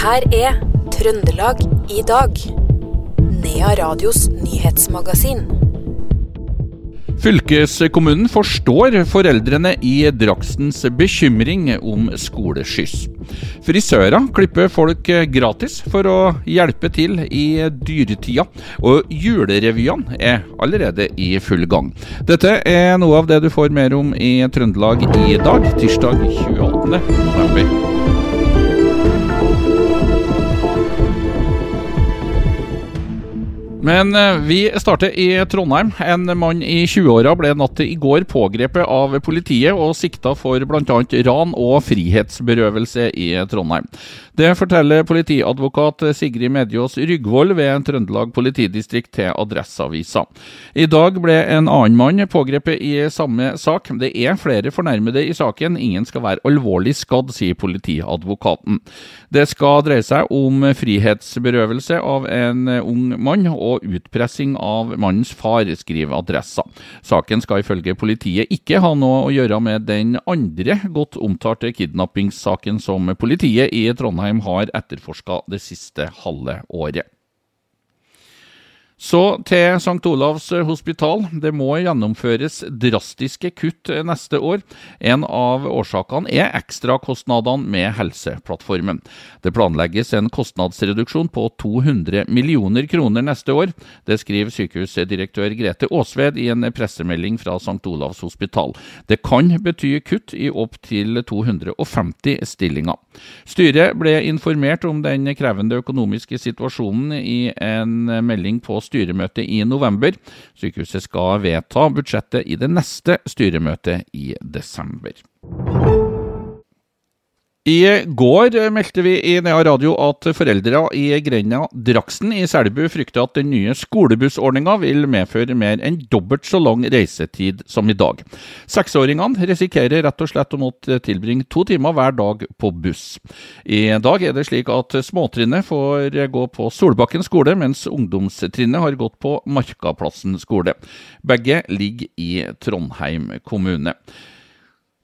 her er Trøndelag i dag. Nea Radios nyhetsmagasin. Fylkeskommunen forstår foreldrene i Draksens bekymring om skoleskyss. Frisører klipper folk gratis for å hjelpe til i dyretida, og julerevyene er allerede i full gang. Dette er noe av det du får mer om i Trøndelag i dag, tirsdag 28. november. Men eh, vi starter i Trondheim. En mann i 20-åra ble natt til i går pågrepet av politiet og sikta for bl.a. ran og frihetsberøvelse i Trondheim. Det forteller politiadvokat Sigrid Medjås Ryggvold ved Trøndelag politidistrikt til Adresseavisa. I dag ble en annen mann pågrepet i samme sak. Det er flere fornærmede i saken, ingen skal være alvorlig skadd, sier politiadvokaten. Det skal dreie seg om frihetsberøvelse av en ung mann og utpressing av mannens far, skriver Adressa. Saken skal ifølge politiet ikke ha noe å gjøre med den andre godt omtalte kidnappingssaken som politiet i Trondheim Trondheim har etterforska det siste halve året. Så til St. Olavs hospital. Det må gjennomføres drastiske kutt neste år. En av årsakene er ekstrakostnadene med Helseplattformen. Det planlegges en kostnadsreduksjon på 200 millioner kroner neste år. Det skriver sykehusdirektør Grete Aasved i en pressemelding fra St. Olavs hospital. Det kan bety kutt i opptil 250 stillinger. Styret ble informert om den krevende økonomiske situasjonen i en melding på styremøte i november. Sykehuset skal vedta budsjettet i det neste styremøtet i desember. I går meldte vi i Nea Radio at foreldre i grenda Draksen i Selbu frykter at den nye skolebussordninga vil medføre mer enn dobbelt så lang reisetid som i dag. Seksåringene risikerer rett og slett å måtte tilbringe to timer hver dag på buss. I dag er det slik at småtrinnet får gå på Solbakken skole, mens ungdomstrinnet har gått på Markaplassen skole. Begge ligger i Trondheim kommune.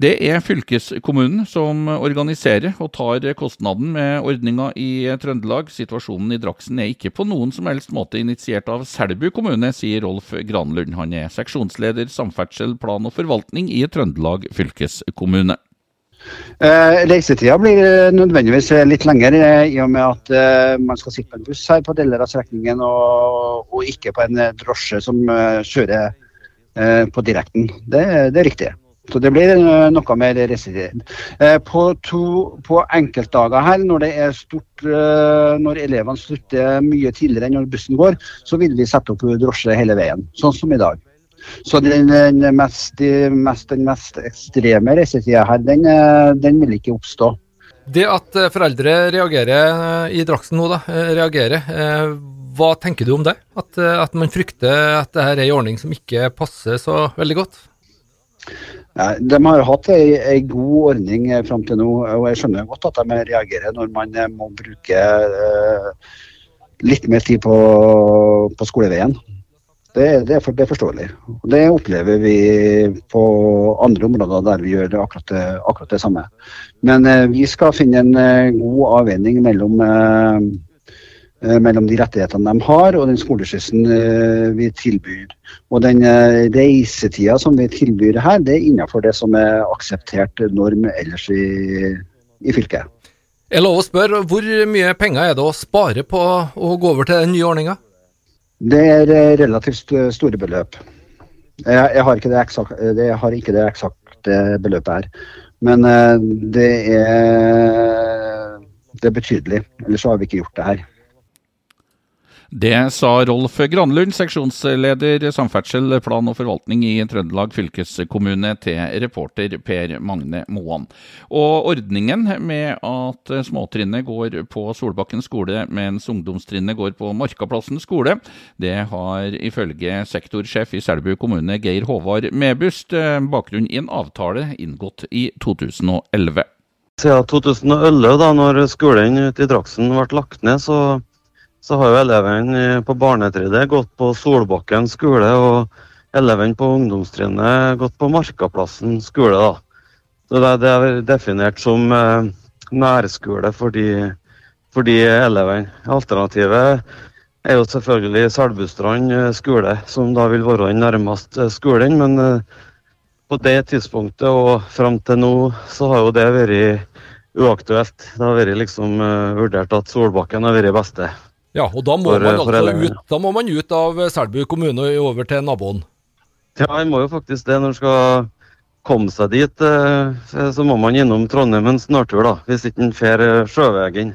Det er fylkeskommunen som organiserer og tar kostnaden med ordninga i Trøndelag. Situasjonen i Draksen er ikke på noen som helst måte initiert av Selbu kommune, sier Rolf Granlund. Han er seksjonsleder samferdsel, plan og forvaltning i Trøndelag fylkeskommune. Eh, reisetida blir nødvendigvis litt lengre i og med at eh, man skal sitte på en buss her på deler av strekningen, og, og ikke på en drosje som eh, kjører eh, på direkten. Det, det er riktig. Så det blir eh, noe mer reisetid. Eh, på, to, på enkeltdager her, når det er stort, eh, når elevene slutter mye tidligere enn når bussen går, så vil vi sette opp drosje hele veien, sånn som i dag. Så den, den, mest, mest, den mest, ekstreme reisetida her, den, den, vil ikke oppstå. Det at foreldre reagerer i Draksen nå, da, reagerer, hva tenker du om det? At, at man frykter at dette er en ordning som ikke passer så veldig godt? De har hatt ei god ordning eh, fram til nå, og jeg skjønner godt at de reagerer når man eh, må bruke eh, litt mer tid på, på skoleveien. Det, det, er for, det, er forståelig. Det opplever vi på andre områder der vi gjør akkurat det, akkurat det samme. Men vi skal finne en god avveining mellom mellom de rettighetene de har og den skoleskyssen eh, vi tilbyr. Og den eh, reisetida som vi tilbyr her, det er innenfor det som er akseptert norm ellers i, i fylket. Jeg lov å spørre, Hvor mye penger er det å spare på å gå over til den nye ordninga? Det er relativt store beløp. Jeg, jeg, har, ikke det eksakt, jeg har ikke det eksakte beløpet her. Men det er, det er betydelig. Ellers har vi ikke gjort det her. Det sa Rolf Granlund, seksjonsleder samferdsel, plan og forvaltning i Trøndelag fylkeskommune, til reporter Per Magne Moan. Og ordningen med at småtrinnet går på Solbakken skole, mens ungdomstrinnet går på Markaplassen skole, det har ifølge sektorsjef i Selbu kommune, Geir Håvard Mebust, bakgrunn i en avtale inngått i 2011. Siden 2011, da når skolen ute i Draksen ble lagt ned, så så har jo elevene på barnetrinnet gått på Solbakken skole, og elevene på ungdomstrinnet gått på Markaplassen skole. da. Så Det, det er definert som eh, nærskole for de for de elevene. Alternativet er jo selvfølgelig Selbustrand eh, skole, som da vil være den nærmeste skolen. Men eh, på det tidspunktet og fram til nå, så har jo det vært uaktuelt. Det har vært liksom eh, vurdert at Solbakken har vært beste. Ja, og da må, for, man altså ut, da må man ut av Selbu kommune og over til naboen? Ja, man må jo faktisk det. Når man skal komme seg dit, uh, så må man innom Trondheim en snartur, da. Hvis ikke man drar sjøveien.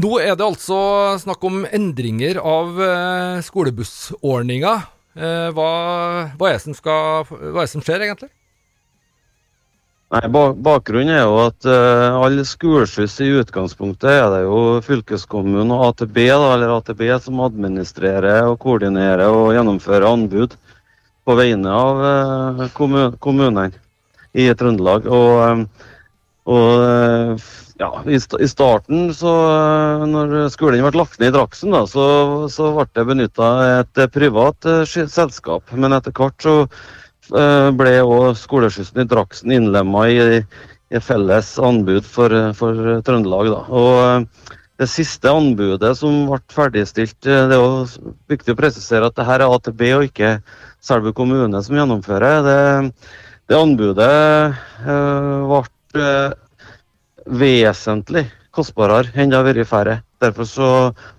Nå er det altså snakk om endringer av eh, skolebussordninga. Eh, hva, hva, er hva, er det som skjer, egentlig? Nei, Bakgrunnen er jo at uh, all skoleskyss i utgangspunktet er det jo fylkeskommunen og ATB, da, eller ATB som administrerer og koordinerer og gjennomfører anbud på vegne av uh, kommunene i Trøndelag. Og, um, og ja, i, i, starten, så eh, når skolen ble lagt ned i Draksen, da, så, så ble det benytta et privat selskap. Men etter hvert så ble òg skoleskyssen i Draksen innlemma i, i, felles anbud for, for Trøndelag. Da. Og uh, det siste anbudet som ble ferdigstilt, det er viktig å presisere at det her er AtB og ikke Selbu kommune som gjennomfører. Det, det anbudet ble vesentlig kostbarere enn det har vært færre. Derfor så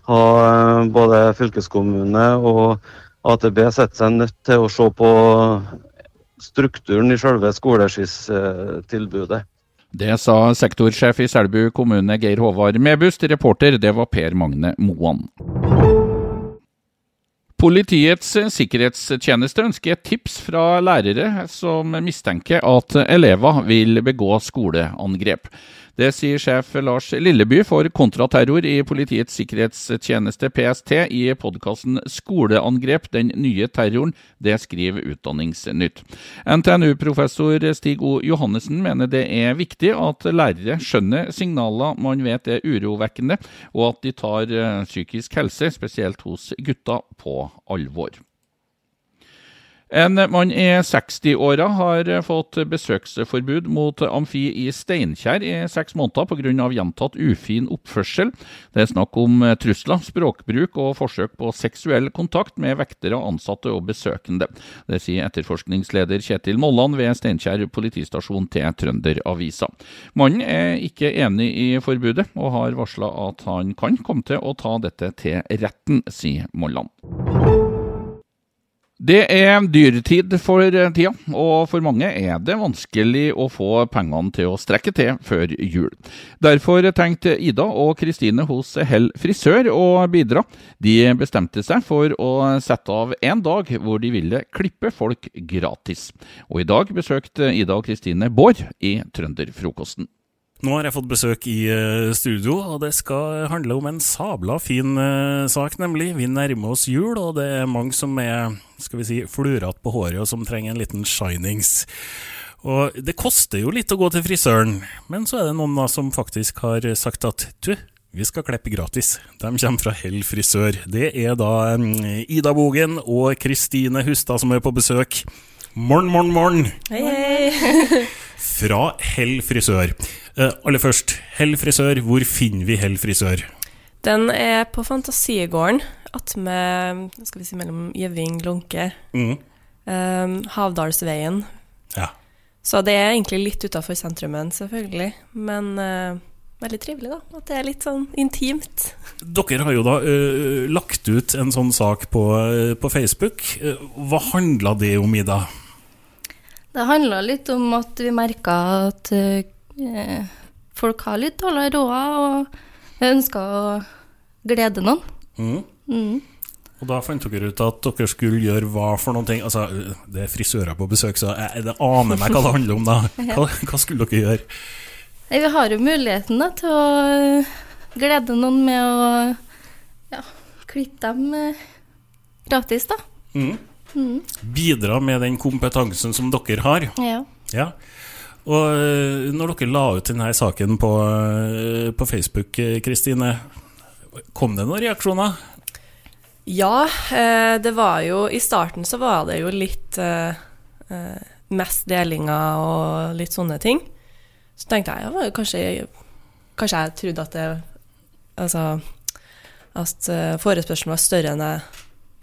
har eh, både fylkeskommune og AtB sett seg nødt til å se på strukturen i selve skoleskysstilbudet. Det sa sektorsjef i Selbu kommune Geir Håvard Mebust. Reporter det var Per Magne Moan. Politiets sikkerhetstjeneste ønsker et tips fra lærere som mistenker at elever vil begå skoleangrep. Det sier sjef Lars Lilleby for kontraterror i Politiets sikkerhetstjeneste, PST, i podkasten Skoleangrep den nye terroren. Det skriver Utdanningsnytt. NTNU-professor Stig O. Johannessen mener det er viktig at lærere skjønner signaler man vet er urovekkende, og at de tar eh, psykisk helse, spesielt hos gutta, på alvor. En mann i 60-åra har fått besøksforbud mot Amfi i Steinkjer i seks måneder pga. gjentatt ufin oppførsel. Det er snakk om trusler, språkbruk og forsøk på seksuell kontakt med vektere, ansatte og besøkende. Det sier etterforskningsleder Kjetil Molland ved Steinkjer politistasjon til Trønderavisa. Mannen er ikke enig i forbudet, og har varsla at han kan komme til å ta dette til retten, sier Molland. Det er dyrtid for tida, og for mange er det vanskelig å få pengene til å strekke til før jul. Derfor tenkte Ida og Kristine hos Hell frisør å bidra. De bestemte seg for å sette av en dag hvor de ville klippe folk gratis. Og i dag besøkte Ida og Kristine Bård i Trønderfrokosten. Nå har jeg fått besøk i uh, studio, og det skal handle om en sabla fin uh, sak, nemlig. Vi nærmer oss jul, og det er mange som er skal vi si, flurete på håret og som trenger en liten shinings. Og det koster jo litt å gå til frisøren, men så er det noen da som faktisk har sagt at du, vi skal klippe gratis. De kommer fra Hell frisør. Det er da um, Ida Bogen og Kristine Hustad som er på besøk. Morn, morn, morn! Hei, hei! fra Hell frisør. Eh, aller først, Hell frisør, hvor finner vi Hell frisør? Den er på Fantasigården, attmed Skal vi si mellom Gjøving, Lånke. Mm. Eh, Havdalsveien. Ja. Så det er egentlig litt utafor sentrumen, selvfølgelig. Men eh, veldig trivelig, da. At det er litt sånn intimt. Dere har jo da uh, lagt ut en sånn sak på, uh, på Facebook. hva handla det om, Ida? Det handla litt om at vi merka at eh, folk har litt dårlig råd, og ønska å glede noen. Mm. Mm. Og da fant dere ut at dere skulle gjøre hva for noen ting? Altså, det er frisører på besøk, så jeg, jeg aner meg hva det handler om, da. Hva, hva skulle dere gjøre? Vi har jo muligheten da, til å glede noen med å ja, klippe dem eh, gratis, da. Mm. Mm. Bidra med den kompetansen som dere har. Ja. ja. Og eh, når dere la ut denne saken på, eh, på Facebook, eh, Kristine, kom det noen reaksjoner? Ja, det var jo I starten så var det jo litt mest delinger og litt sånne ting. Så tenkte jeg ja, kanskje, Kanskje jeg trodde at det Altså at forespørselen var større enn jeg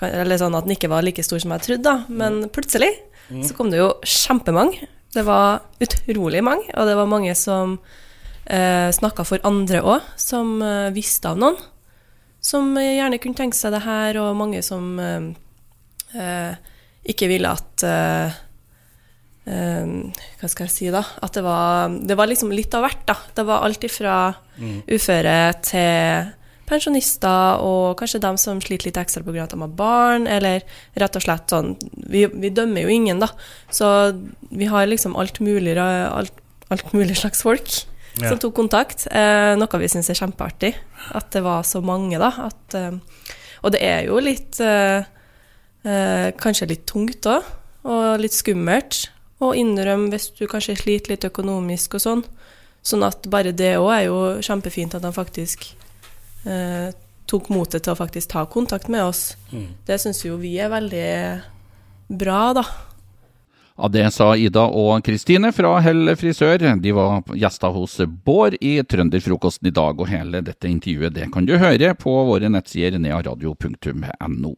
Eller sånn at den ikke var like stor som jeg trodde, da. Men mm. plutselig mm. så kom det jo kjempemange. Det var utrolig mange, og det var mange som eh, snakka for andre òg, som eh, visste av noen. Som gjerne kunne tenke seg det her, og mange som eh, ikke ville at eh, hva skal jeg si, da? At det var, det var liksom litt av hvert, da. Det var alt ifra mm. uføre til pensjonister, og kanskje dem som sliter litt ekstra pga. at de har barn, eller rett og slett sånn vi, vi, dømmer jo ingen, da. Så vi har liksom alt mulig, alt, alt mulig slags folk ja. som tok kontakt. Eh, noe vi syns er kjempeartig. At det var så mange, da. At, eh, og det er jo litt eh, eh Kanskje litt tungt òg, og litt skummelt og innrømme hvis du kanskje sliter litt økonomisk og sånn. Sånn at bare det òg er jo kjempefint at han faktisk eh, tok motet til å faktisk ta kontakt med oss. Mm. Det syns jo vi er veldig bra, da. Ja, Det sa Ida og Kristine fra Hell frisør. De var gjester hos Bård i Trønderfrokosten i dag, og hele dette intervjuet det kan du høre på våre nettsider nearadio.no.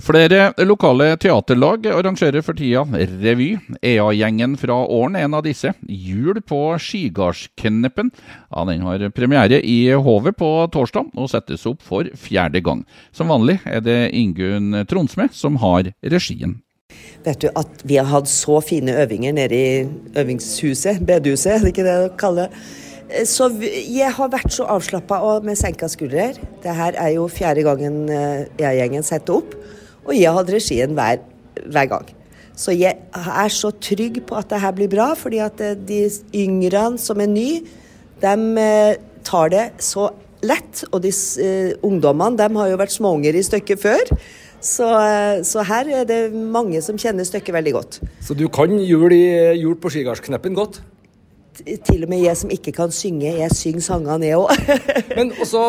Flere lokale teaterlag arrangerer for tida revy. EA-gjengen fra Åren er en av disse. Jul på Skigardskneppen. Ja, den har premiere i Hovet på torsdag og settes opp for fjerde gang. Som vanlig er det Ingunn Tronsme som har regien. Vet du at vi har hatt så fine øvinger nede i øvingshuset, bedehuset, er det ikke det å kalle det? Så jeg har vært så avslappa og med senka skuldre. Det her er jo fjerde gangen eh, EA-gjengen setter opp. Og jeg hadde regien hver, hver, gang. Så jeg er så trygg på at det her blir bra, fordi at eh, de yngre som er nye, de eh, tar det så lett. Og de uh, ungdommene de har jo vært småunger i stykket før. Så, så, her er det mange som kjenner stykket veldig godt. Så du kan jul, i, jul på skigardskneppen godt? Til og med jeg som ikke kan synge, jeg synger sangene, jeg òg. Men også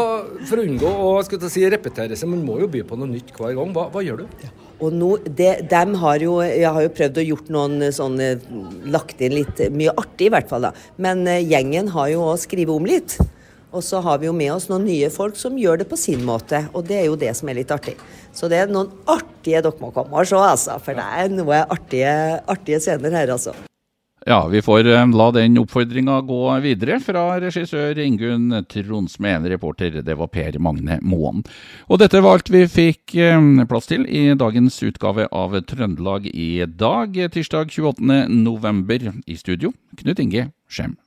for å unngå å si, repetere seg, man må jo by på noe nytt hver gang. Hva, hva gjør du? Og nå, det, dem har jo, Jeg har jo prøvd å gjort noen sånne Lagt inn litt mye artig, i hvert fall. da. Men uh, gjengen har jo òg skrevet om litt. Og så har vi jo med oss noen nye folk som gjør det på sin måte. Og det er jo det som er litt artig. Så det er noen artige dere må komme og se, altså. For det er noe artige, artige scener her, altså. Ja, vi får eh, la den oppfordringa gå videre fra regissør Ingunn Tronsmeen. Reporter det var Per Magne Moen. Og dette var alt vi fikk eh, plass til i dagens utgave av Trøndelag i dag, tirsdag 28.11. I studio, Knut Inge Skjem.